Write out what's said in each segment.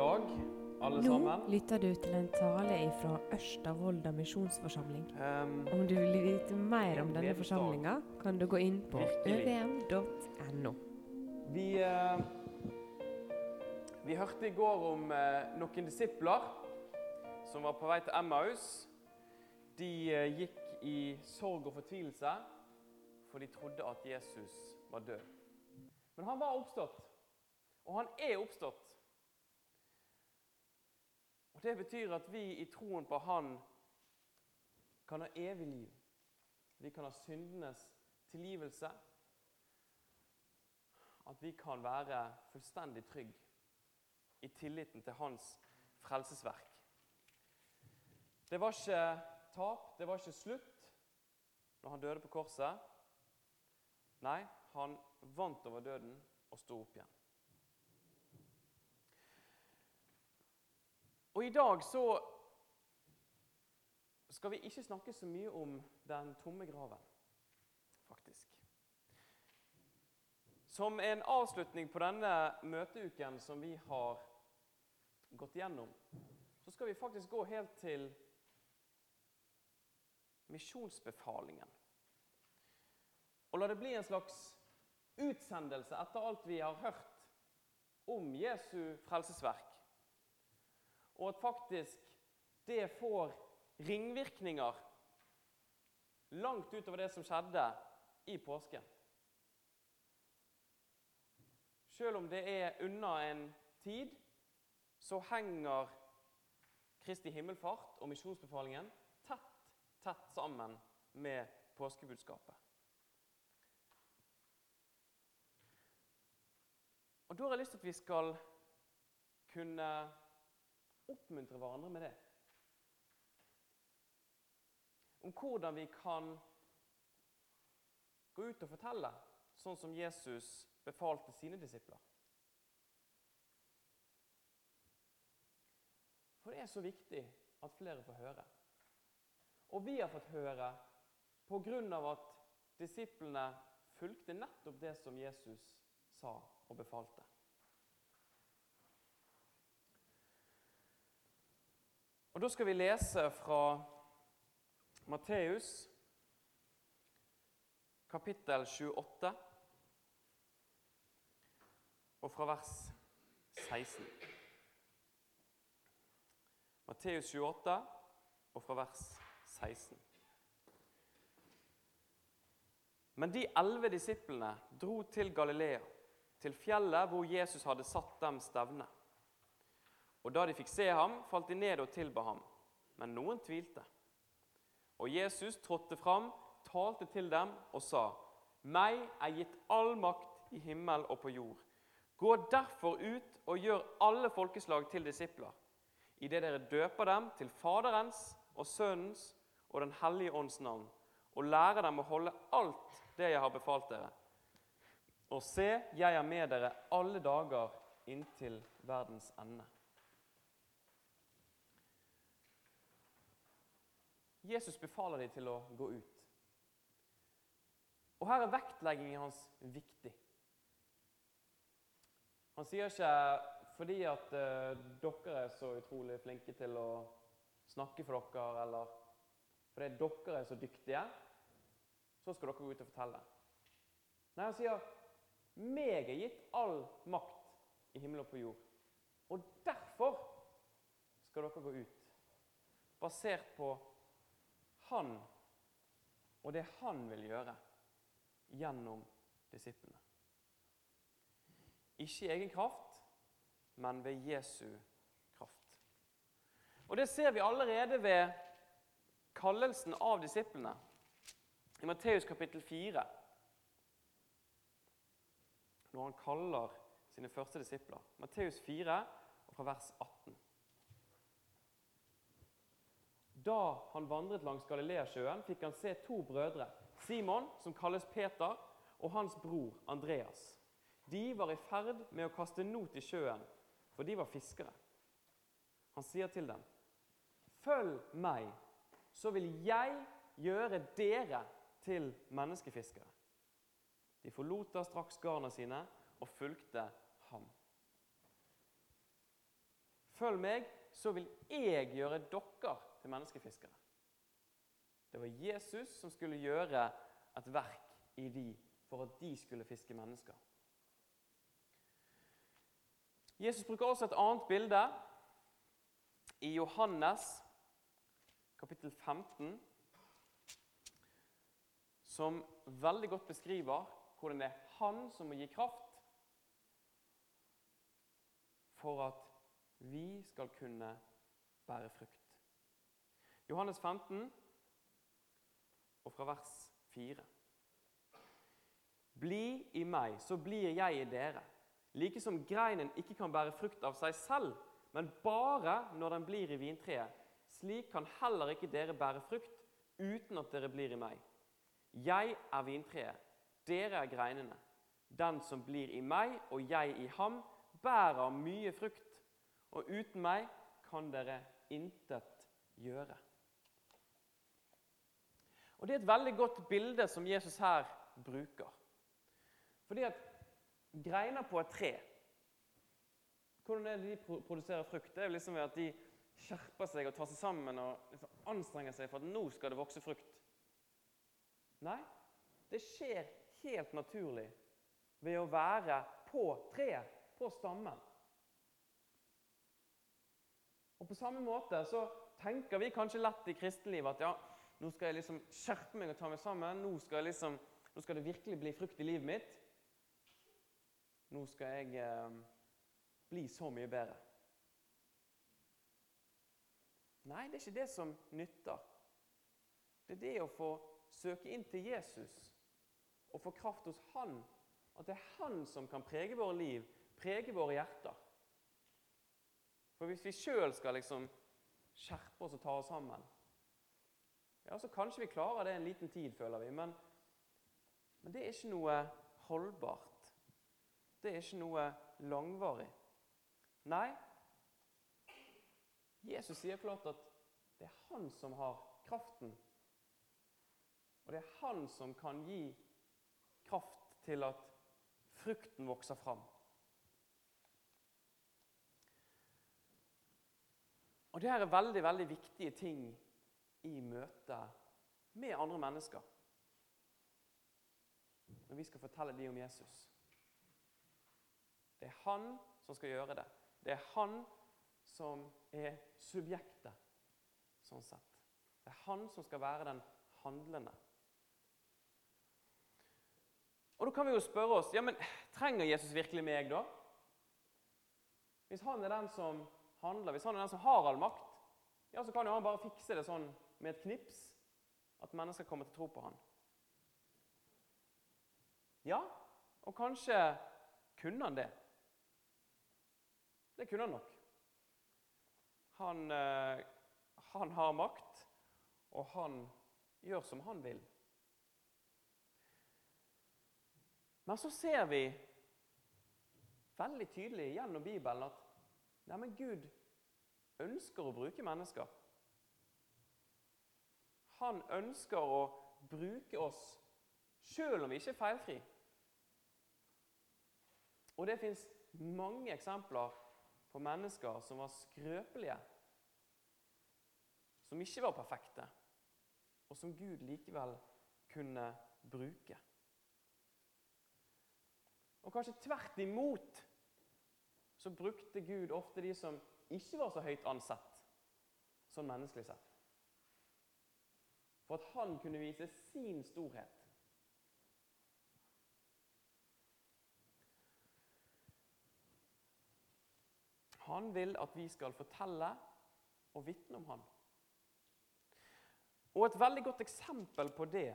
dag, alle Nå sammen. lytter du til en tale fra Ørsta misjonsforsamling. Um, Om du vil vite mer om denne forsamlinga, kan du gå inn på øvm.no. vi, uh, vi hørte i går om uh, noen disipler som var på vei til Emmaus. De uh, gikk i sorg og fortvilelse, for de trodde at Jesus var død. Men han var oppstått, og han er oppstått. Og Det betyr at vi i troen på Han kan ha evig liv. Vi kan ha syndenes tilgivelse. At vi kan være fullstendig trygg i tilliten til Hans frelsesverk. Det var ikke tap, det var ikke slutt når han døde på korset. Nei, han vant over døden og sto opp igjen. Og i dag så skal vi ikke snakke så mye om den tomme graven, faktisk. Som en avslutning på denne møteuken som vi har gått gjennom, så skal vi faktisk gå helt til misjonsbefalingen. Og la det bli en slags utsendelse etter alt vi har hørt om Jesu frelsesverk. Og at faktisk det får ringvirkninger langt utover det som skjedde i påsken. Selv om det er unna en tid, så henger Kristi himmelfart og misjonsbefalingen tett, tett sammen med påskebudskapet. Og Da har jeg lyst til at vi skal kunne oppmuntre hverandre med det. Om hvordan vi kan gå ut og fortelle, sånn som Jesus befalte sine disipler. For det er så viktig at flere får høre. Og vi har fått høre av at disiplene fulgte nettopp det som Jesus sa og befalte. Og Da skal vi lese fra Matteus kapittel 28 og fra vers 16. Matteus 28 og fra vers 16. Men de elleve disiplene dro til Galilea, til fjellet hvor Jesus hadde satt dem stevne. Og da de fikk se ham, falt de ned og tilba ham. Men noen tvilte. Og Jesus trådte fram, talte til dem og sa:" Meg er gitt all makt i himmel og på jord. Gå derfor ut og gjør alle folkeslag til disipler, idet dere døper dem til Faderens og Sønnens og Den hellige ånds navn, og lærer dem å holde alt det jeg har befalt dere. Og se, jeg er med dere alle dager inntil verdens ende. Jesus befaler dem til å gå ut. Og her er vektleggingen hans viktig. Han sier ikke fordi at eh, dere er så utrolig flinke til å snakke for dere, eller fordi dere er så dyktige, så skal dere gå ut og fortelle. Nei, han sier meg er gitt all makt i himmel og på jord. Og derfor skal dere gå ut. Basert på han og det han vil gjøre gjennom disiplene. Ikke i egen kraft, men ved Jesu kraft. Og Det ser vi allerede ved kallelsen av disiplene i Matteus kapittel 4. Når han kaller sine første disipler. Matteus 4, og fra vers 18. Da han vandret langs Galileasjøen, fikk han se to brødre. Simon, som kalles Peter, og hans bror Andreas. De var i ferd med å kaste not i sjøen, for de var fiskere. Han sier til dem, 'Følg meg, så vil jeg gjøre dere til menneskefiskere.' De forlot da straks garna sine og fulgte ham. 'Følg meg, så vil jeg gjøre dere til menneskefiskere'. Det var Jesus som skulle gjøre et verk i de for at de skulle fiske mennesker. Jesus bruker også et annet bilde i Johannes kapittel 15, som veldig godt beskriver hvordan det er han som må gi kraft for at vi skal kunne bære frukt. Johannes 15, og fra vers 4. Bli i meg, så blir jeg i dere. Like som greinen ikke kan bære frukt av seg selv, men bare når den blir i vintreet. Slik kan heller ikke dere bære frukt uten at dere blir i meg. Jeg er vintreet, dere er greinene. Den som blir i meg og jeg i ham, bærer mye frukt. Og uten meg kan dere intet gjøre. Og Det er et veldig godt bilde som Jesus her bruker. Fordi at greiner på et tre Hvordan er det de produserer frukt? Det er jo liksom ved at de skjerper seg og tar seg sammen og liksom anstrenger seg for at nå skal det vokse frukt. Nei, det skjer helt naturlig ved å være på treet, på stammen. Og På samme måte så tenker vi kanskje lett i kristenlivet at ja, nå skal jeg liksom skjerpe meg og ta meg sammen. Nå skal, liksom, nå skal det virkelig bli frukt i livet mitt. Nå skal jeg eh, bli så mye bedre. Nei, det er ikke det som nytter. Det er det å få søke inn til Jesus og få kraft hos Han. At det er Han som kan prege våre liv, prege våre hjerter. For hvis vi sjøl skal liksom skjerpe oss og ta oss sammen, ja, så kanskje vi klarer det en liten tid, føler vi. Men, men det er ikke noe holdbart. Det er ikke noe langvarig. Nei, Jesus sier klart at det er han som har kraften. Og det er han som kan gi kraft til at frukten vokser fram. Og det her er veldig, veldig viktige ting i møte med andre mennesker. Når vi skal fortelle dem om Jesus. Det er han som skal gjøre det. Det er han som er subjektet, sånn sett. Det er han som skal være den handlende. Og Da kan vi jo spørre oss ja, men trenger Jesus virkelig meg, da? Hvis han er den som handler, hvis han er den som har all makt, ja, så kan jo han bare fikse det sånn med et knips at mennesker kommer til å tro på han. Ja, og kanskje kunne han det. Det kunne han nok. Han, eh, han har makt, og han gjør som han vil. Men så ser vi veldig tydelig gjennom Bibelen at neimen, Gud ønsker å bruke mennesker. Han ønsker å bruke oss sjøl om vi ikke er feilfri. Og det fins mange eksempler på mennesker som var skrøpelige, som ikke var perfekte, og som Gud likevel kunne bruke. Og kanskje tvert imot så brukte Gud ofte de som ikke var så høyt ansett, sånn menneskelig sett. For at han kunne vise sin storhet. Han vil at vi skal fortelle og vitne om han. Og Et veldig godt eksempel på det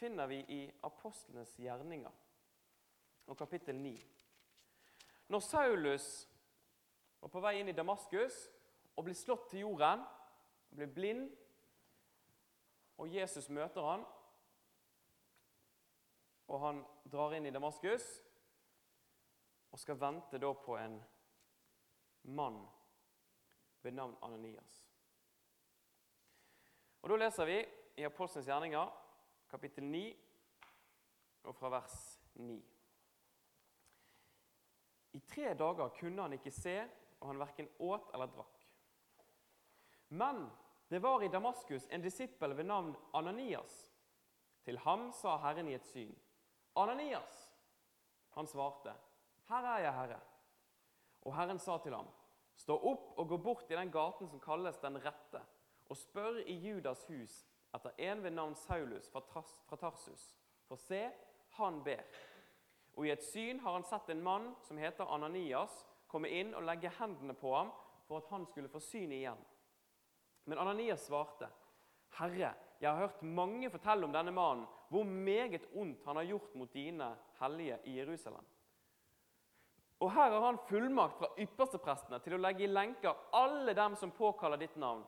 finner vi i apostlenes gjerninger og kapittel 9. Når Saulus var på vei inn i Damaskus og blir slått til jorden, blir blind, og Jesus møter han, og han drar inn i Damaskus og skal vente da på en mann ved navn Ananias. Og Da leser vi i Apostelens gjerninger, kapittel 9, og fra vers 9. I tre dager kunne han ikke se og han verken åt eller drakk. Men det var i Damaskus en disippel ved navn Ananias. Til ham sa Herren i et syn. Ananias! Han svarte, Her er jeg, Herre. Og Herren sa til ham, Stå opp og gå bort i den gaten som kalles Den rette, og spør i Judas hus etter en ved navn Saulus fra Tarsus. For se, han ber. Og i et syn har han sett en mann som heter Ananias, komme inn og legge hendene på ham for at han skulle få syn igjen. Men Ananias svarte, Herre, jeg har hørt mange fortelle om denne mannen, hvor meget ondt han har gjort mot dine hellige i Jerusalem. Og her har han fullmakt fra yppersteprestene til å legge i lenker alle dem som påkaller ditt navn.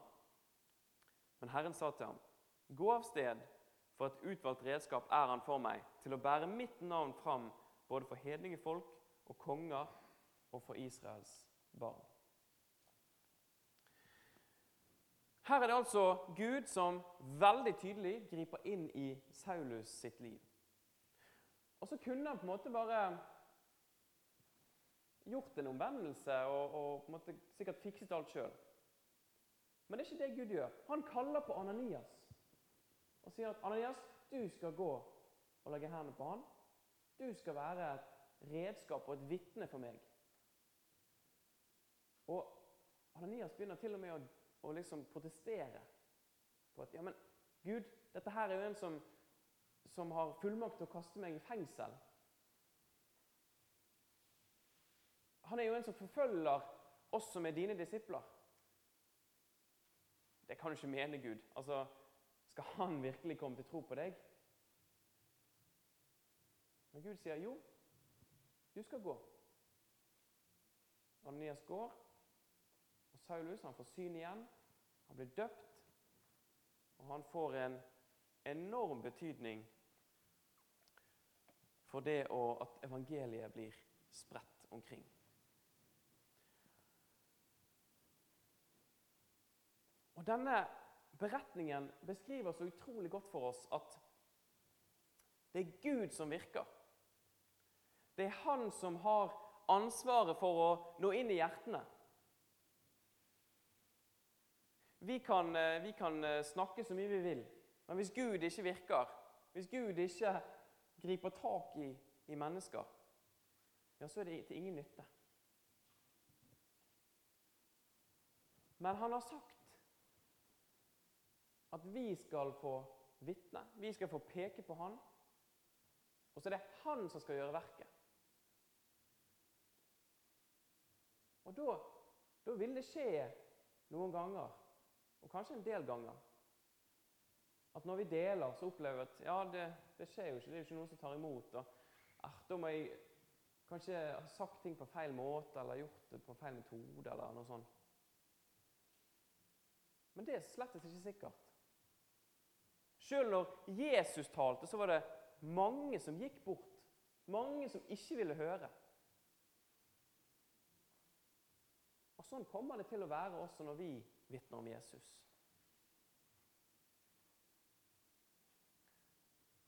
Men Herren sa til ham, Gå av sted, for et utvalgt redskap er han for meg, til å bære mitt navn fram både for hedningefolk og konger og for Israels barn. Her er det altså Gud som veldig tydelig griper inn i Saulus sitt liv. Og så kunne han på en måte bare gjort en omvendelse og, og på en måte sikkert fikset alt sjøl. Men det er ikke det Gud gjør. Han kaller på Ananias og sier at Ananias, du skal gå og legge hendene på han. Du skal være et redskap og et vitne for meg. Og Ananias begynner til og med å, å liksom protestere på at ja, men Gud, dette her er jo en som, som har fullmakt til å kaste meg i fengsel. Han er jo en som forfølger oss som er dine disipler. Det kan du ikke mene, Gud. Altså, Skal han virkelig komme til tro på deg? Men Gud sier jo, du skal gå. Ananias går, Saulus han får syn igjen. Han blir døpt, og han får en enorm betydning for det at evangeliet blir spredt omkring. Og Denne beretningen beskriver så utrolig godt for oss at det er Gud som virker. Det er Han som har ansvaret for å nå inn i hjertene. Vi kan, eh, vi kan eh, snakke så mye vi vil, men hvis Gud ikke virker, hvis Gud ikke griper tak i, i mennesker, ja, så er det til ingen nytte. Men han har sagt at vi skal få vitne. Vi skal få peke på han. Og så er det han som skal gjøre verket. Og da, da vil det skje noen ganger, og kanskje en del ganger, at når vi deler, så opplever vi at ja, det, det skjer jo ikke. Det er jo ikke noen som tar imot. og ah, Da må jeg kanskje ha sagt ting på feil måte eller gjort det på feil metode. eller noe sånt. Men det er slett ikke sikkert. Selv når Jesus talte, så var det mange som gikk bort. Mange som ikke ville høre. Og Sånn kommer det til å være også når vi vitner om Jesus.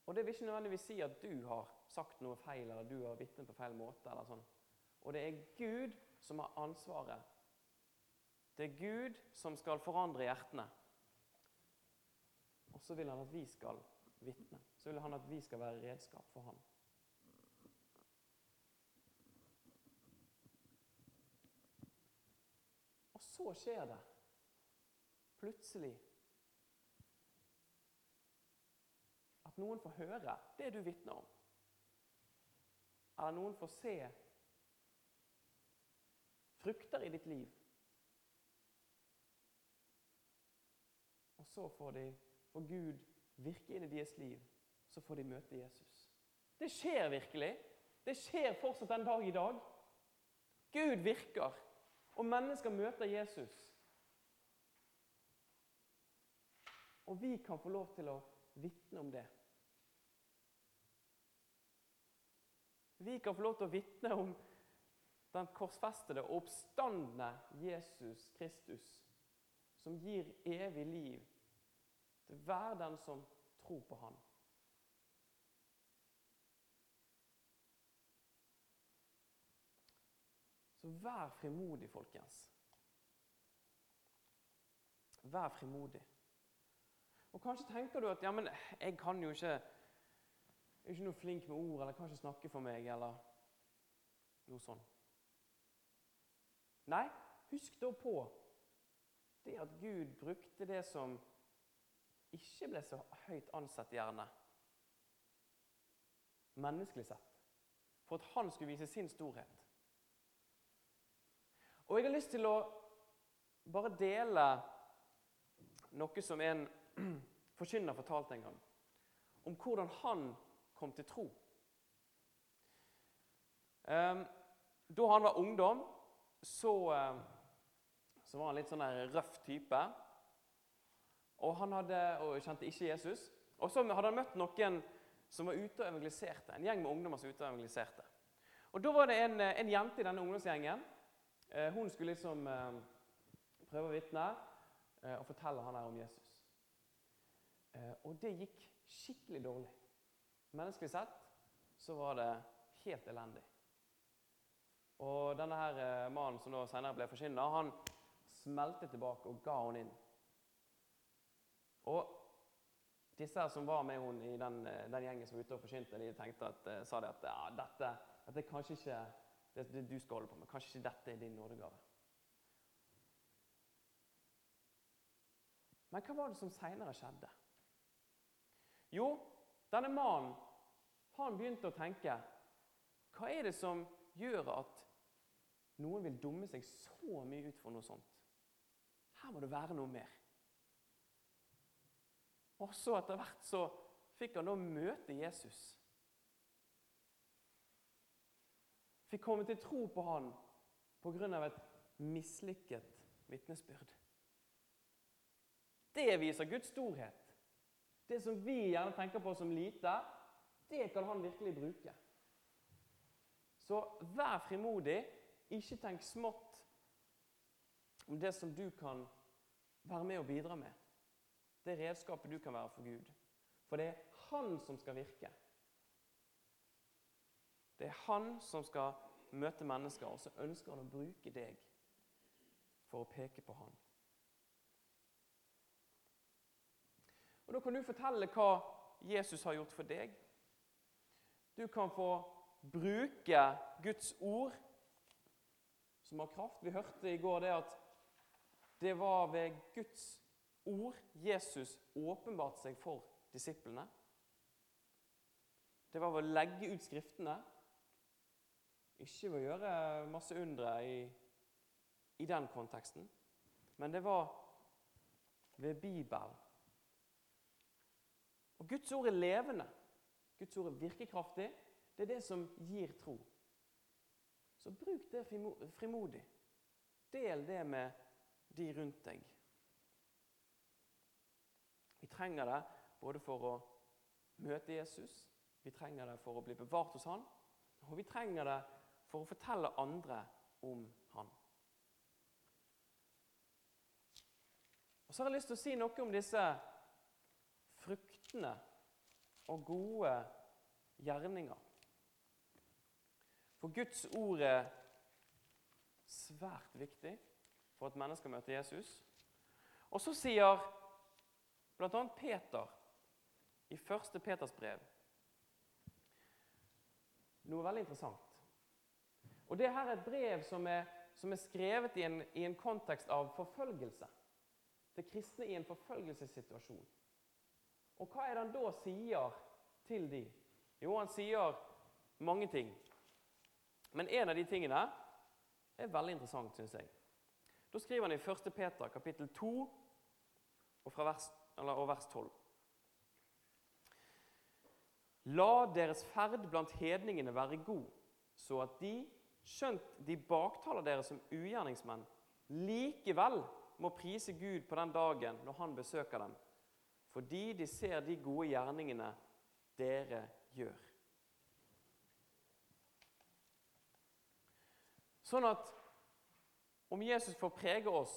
Og Det vil ikke nødvendigvis si at du har sagt noe feil eller du har vitnet på feil måte. eller sånn. Og det er Gud som har ansvaret. Det er Gud som skal forandre hjertene. Og så vil han at vi skal vitne. Så vil han at vi skal være redskap for han. Og så skjer det plutselig at noen får høre det du vitner om. Eller noen får se frukter i ditt liv. Og så får de får Gud virke inn i deres liv, så får de møte Jesus. Det skjer virkelig. Det skjer fortsatt den dag i dag. Gud virker, og mennesker møter Jesus. Og vi kan få lov til å vitne om det. Vi kan få lov til å vitne om den korsfestede og oppstandende Jesus Kristus, som gir evig liv til hver den som tror på Han. Så vær frimodig, folkens. Vær frimodig. Og Kanskje tenker du at ja, men jeg kan jo ikke Jeg er ikke noe flink med ord, eller kan ikke snakke for meg, eller noe sånt. Nei, husk da på det at Gud brukte det som ikke ble så høyt ansett, gjerne, menneskelig sett, for at han skulle vise sin storhet. Og jeg har lyst til å bare dele noe som en forkynner fortalte en gang, om hvordan han kom til tro. Um, da han var ungdom, så, um, så var han litt sånn der røff type. Og han hadde, og kjente ikke Jesus. Og så hadde han møtt noen som var ute og evangeliserte. En gjeng med ungdommer som var ute og evangeliserte. Og Da var det en, en jente i denne ungdomsgjengen. Eh, hun skulle liksom eh, prøve å vitne eh, og fortelle han her om Jesus. Eh, og det gikk skikkelig dårlig. Menneskelig sett så var det helt elendig. Og denne her eh, mannen som da senere ble forkynner, han smelte tilbake og ga henne inn. Og disse her som var med henne i den, eh, den, gjengen som var ute og forkynte, de tenkte at, sa de at ja, dette, dette er kanskje ikke det, det, du skal holde på med. Kanskje ikke dette er din nådegave. Men hva var det som seinere skjedde? Jo, denne mannen han begynte å tenke Hva er det som gjør at noen vil dumme seg så mye ut for noe sånt? Her må det være noe mer. Og så etter hvert så fikk han da møte Jesus. Fikk komme til tro på han pga. et mislykket vitnesbyrd. Det viser Guds storhet. Det som vi gjerne tenker på som lite, det kan han virkelig bruke. Så vær frimodig. Ikke tenk smått om det som du kan være med og bidra med det redskapet du kan være for Gud. For det er han som skal virke. Det er han som skal møte mennesker, og så ønsker han å bruke deg for å peke på han. Og Da kan du fortelle hva Jesus har gjort for deg. Du kan få bruke Guds ord, som har kraft. Vi hørte i går det at det var ved Guds ord Jesus åpenbarte seg for disiplene. Det var ved å legge ut Skriftene, ikke ved å gjøre masse undre i, i den konteksten. Men det var ved Bibelen. Og Guds ord er levende. Guds ord er virkekraftig. Det er det som gir tro. Så bruk det frimodig. Del det med de rundt deg. Vi trenger det både for å møte Jesus, vi trenger det for å bli bevart hos han, og vi trenger det for å fortelle andre om han. Og Så har jeg lyst til å si noe om disse fruktene og gode gjerninger. For Guds ord er svært viktig for at mennesker møter Jesus. Og så sier Bl.a. Peter i første Peters brev. Noe veldig interessant. Og Det her er et brev som er, som er skrevet i en, i en, kontekst av forfølgelse. Til kristne i en forfølgelsessituasjon. Og hva er det han da sier til de? Jo, han sier mange ting. Men en av de tingene er veldig interessant, syns jeg. Da skriver han i 1. Peter kapittel 2 og vers eller, og vers 12. La deres ferd blant hedningene være god, så at de, skjønt de baktaler dere som ugjerningsmenn, likevel må prise Gud på den dagen når Han besøker dem, fordi de ser de gode gjerningene dere gjør. Sånn at om Jesus får prege oss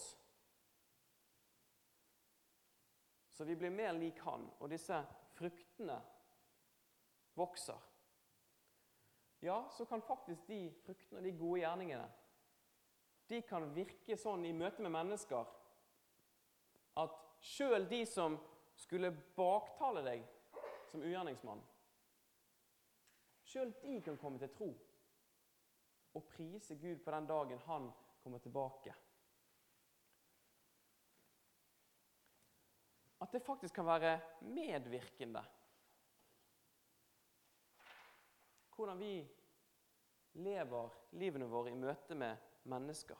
så vi blir mer lik han, og disse fruktene vokser, ja, så kan faktisk de fruktene og de gode gjerningene de kan virke sånn i møte med mennesker at sjøl de som skulle baktale deg som ugjerningsmann Sjøl de kan komme til tro og prise Gud på den dagen han kommer tilbake. At det faktisk kan være medvirkende. Hvordan vi lever livene våre i møte med mennesker.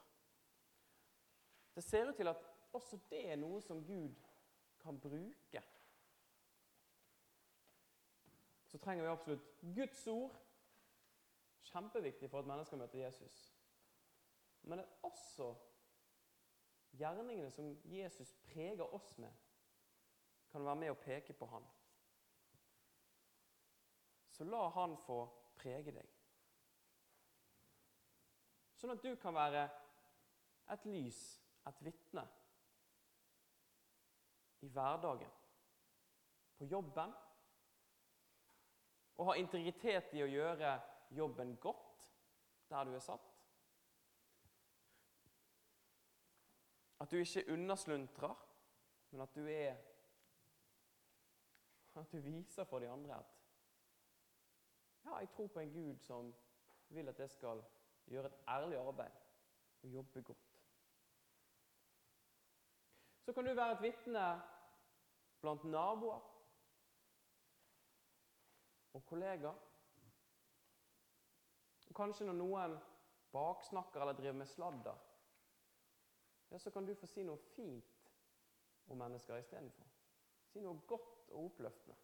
Det ser ut til at også det er noe som Gud kan bruke. Så trenger vi absolutt Guds ord. Kjempeviktig for at mennesker møter Jesus. Men det er også gjerningene som Jesus preger oss med, kan være med å peke på han. Så la han få prege deg. Sånn at du kan være et lys, et vitne, i hverdagen. På jobben. Og ha integritet i å gjøre jobben godt der du er satt. At du ikke undersluntrer, men at du er At du viser for de andre at ja, jeg tror på en Gud som vil at jeg skal gjøre et ærlig arbeid og jobbe godt. Så kan du være et vitne blant naboer og kollegaer. Og kanskje når noen baksnakker eller driver med sladder, ja, så kan du få si noe fint om mennesker istedenfor. Si noe godt og oppløftende.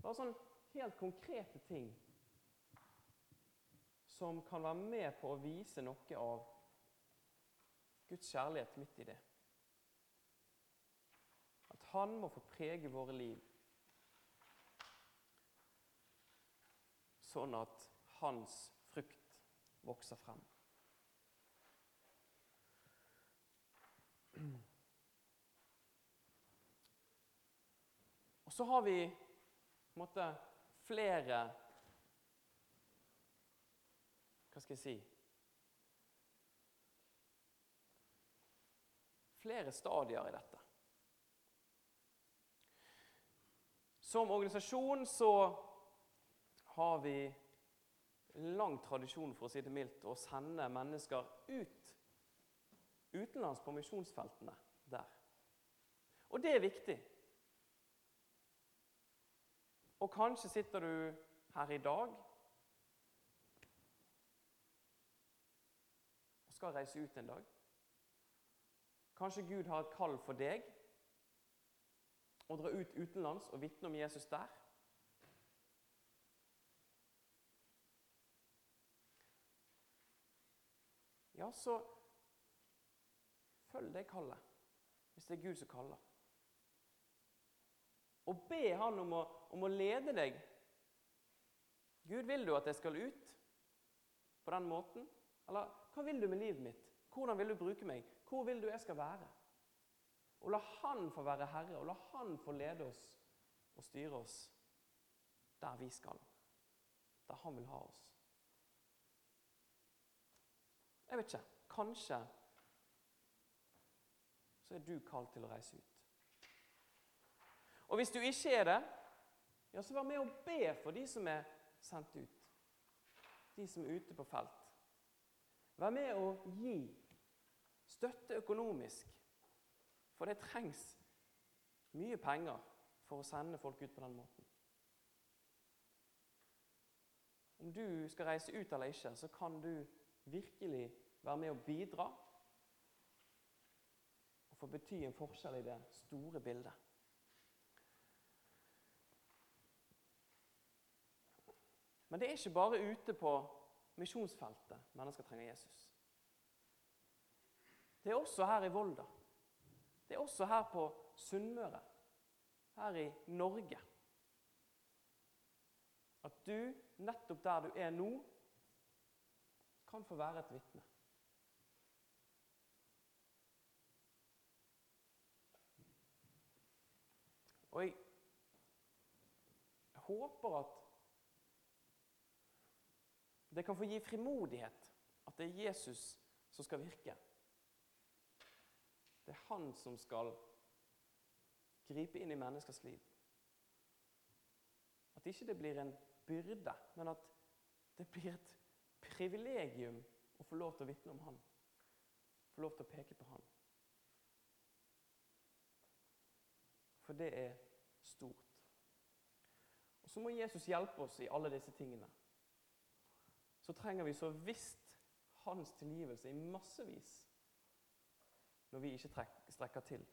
Bare sånn helt konkrete ting som kan være med på å vise noe av Guds kjærlighet midt i det. Han må få prege våre liv, sånn at Hans frukt vokser frem. Og så har vi på en måte, flere Hva skal jeg si Flere stadier i dette. Som organisasjon så har vi lang tradisjon for å si det mildt, å sende mennesker ut utenlands på misjonsfeltene der. Og det er viktig. Og kanskje sitter du her i dag og skal reise ut en dag. Kanskje Gud har et kall for deg å dra ut utenlands og vitne om Jesus der. Ja, så følg det kallet, hvis det er Gud som kaller. Og be Han om å, om å lede deg. Gud, vil du at jeg skal ut på den måten? Eller hva vil du med livet mitt? Hvordan vil du bruke meg? Hvor vil du jeg skal være? Og la Han få være herre, og la Han få lede oss og styre oss der vi skal. Der Han vil ha oss. Jeg vet ikke. Kanskje så er du kalt til å reise ut. Og hvis du ikke er det, ja, så vær med å be for de som er sendt ut. De som er ute på felt. Vær med å gi. Støtte økonomisk. For det trengs mye penger for å sende folk ut på den måten. Om du skal reise ut eller ikke, så kan du virkelig være med å bidra og få bety en forskjell i det store bildet. Men det er ikke bare ute på misjonsfeltet mennesker trenger Jesus. Det er også her i Volda. Det er også her på Sunnmøre, her i Norge. At du, nettopp der du er nå, kan få være et vitne. Og jeg håper at det kan få gi frimodighet At det er Jesus som skal virke. Det er han som skal gripe inn i menneskers liv. At ikke det blir en byrde, men at det blir et privilegium å få lov til å vitne om han. Få lov til å peke på han. For det er stort. Og Så må Jesus hjelpe oss i alle disse tingene. Så trenger vi så visst hans tilgivelse i massevis når vi ikke strekker til.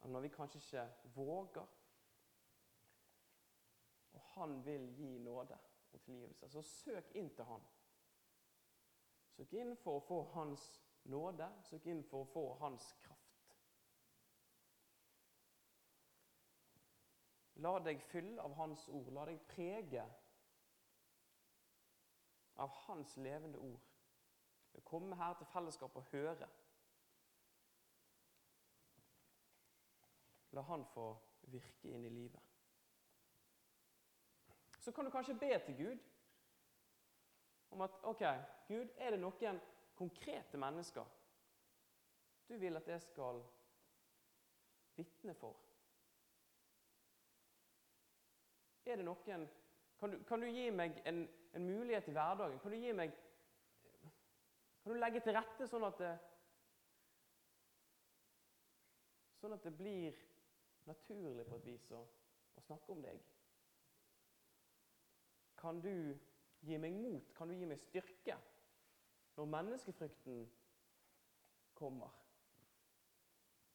Og når vi kanskje ikke våger. Og han vil gi nåde og tilgivelse. Så søk inn til han. Søk inn for å få hans nåde. Søk inn for å få hans kraft. La deg fylle av Hans ord. La deg prege av Hans levende ord. Komme her til fellesskap og høre. La Han få virke inn i livet. Så kan du kanskje be til Gud om at OK, Gud, er det noen konkrete mennesker du vil at jeg skal vitne for? Er det noen Kan du, kan du gi meg en, en, mulighet i hverdagen? Kan du gi meg Kan du legge til rette sånn at det Sånn at det blir naturlig på et vis å, å snakke om deg? Kan du gi meg mot? Kan du gi meg styrke når menneskefrykten kommer?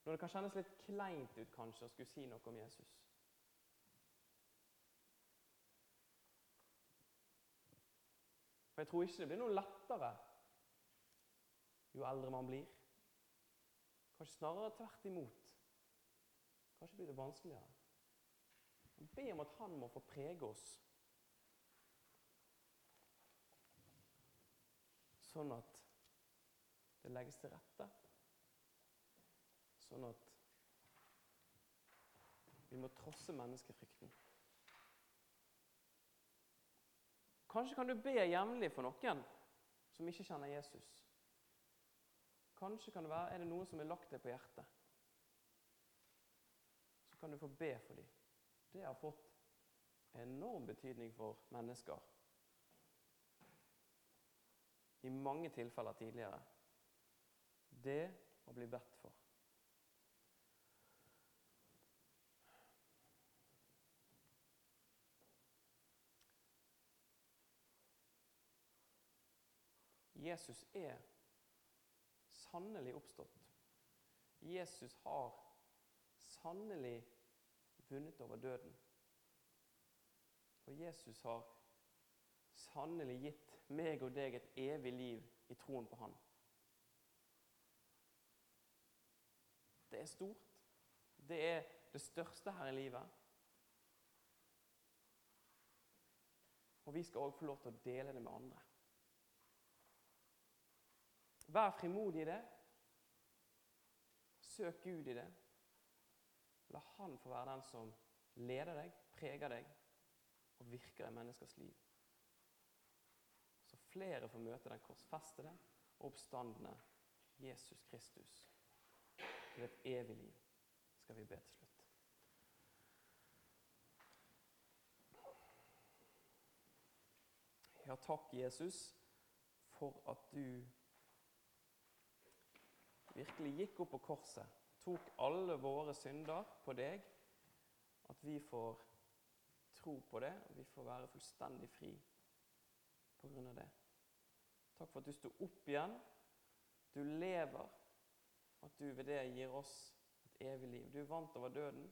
Når det kan kjennes litt kleint ut kanskje å skulle si noe om Jesus? For jeg tror ikke det blir noe lettere jo eldre man blir. Kanskje snarere tvert imot. Kanskje blir det vanskeligere. Be om at han må få prege oss. Sånn at det legges til rette. Sånn at vi må trosse menneskefrykten. Kanskje kan du be jevnlig for noen som ikke kjenner Jesus. Kanskje kan det være, er det noe som er lagt deg på hjertet. Kan du få be for dem. Det har fått enorm betydning for mennesker. I mange tilfeller tidligere. Det å bli bedt for. Jesus er sannelig oppstått. Jesus har sannelig vunnet over døden. Og Jesus har sannelig gitt meg og deg et evig liv i troen på Han. Det er stort. Det er det største her i livet. Og vi skal òg få lov til å dele det med andre. Vær frimodig i det. Søk Gud i det. La Han få være den som leder deg, preger deg og virker i menneskers liv. Så flere får møte den korsfestede og oppstandende Jesus Kristus til et evig liv, skal vi be til slutt. Ja, takk, Jesus, for at du virkelig gikk opp på korset, tok alle våre synder på deg, at vi får tro på det, og vi får være fullstendig fri på grunn av det. Takk for at du sto opp igjen, du lever, at du ved det gir oss et evig liv. Du vant over døden.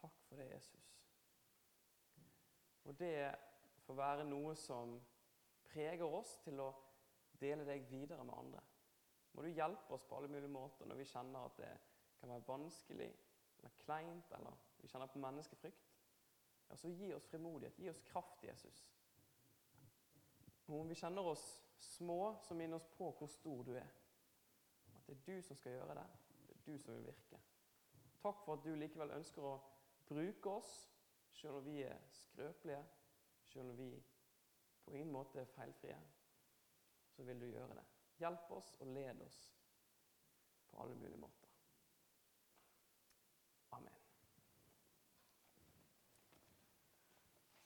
Takk for det, Jesus. Og det får være noe som preger oss til å dele deg videre med andre må du hjelpe oss på alle mulige måter når vi kjenner at det kan være vanskelig eller kleint, eller vi kjenner på menneskefrykt. Ja, så gi oss frimodighet, gi oss kraft, Jesus. Og om vi kjenner oss små, så minn oss på hvor stor du er. At det er du som skal gjøre det. Det er du som vil virke. Takk for at du likevel ønsker å bruke oss, selv om vi er skrøpelige, selv om vi på ingen måte er feilfrie. så vil du gjøre det. Hjelp oss og led oss på alle mulige måter.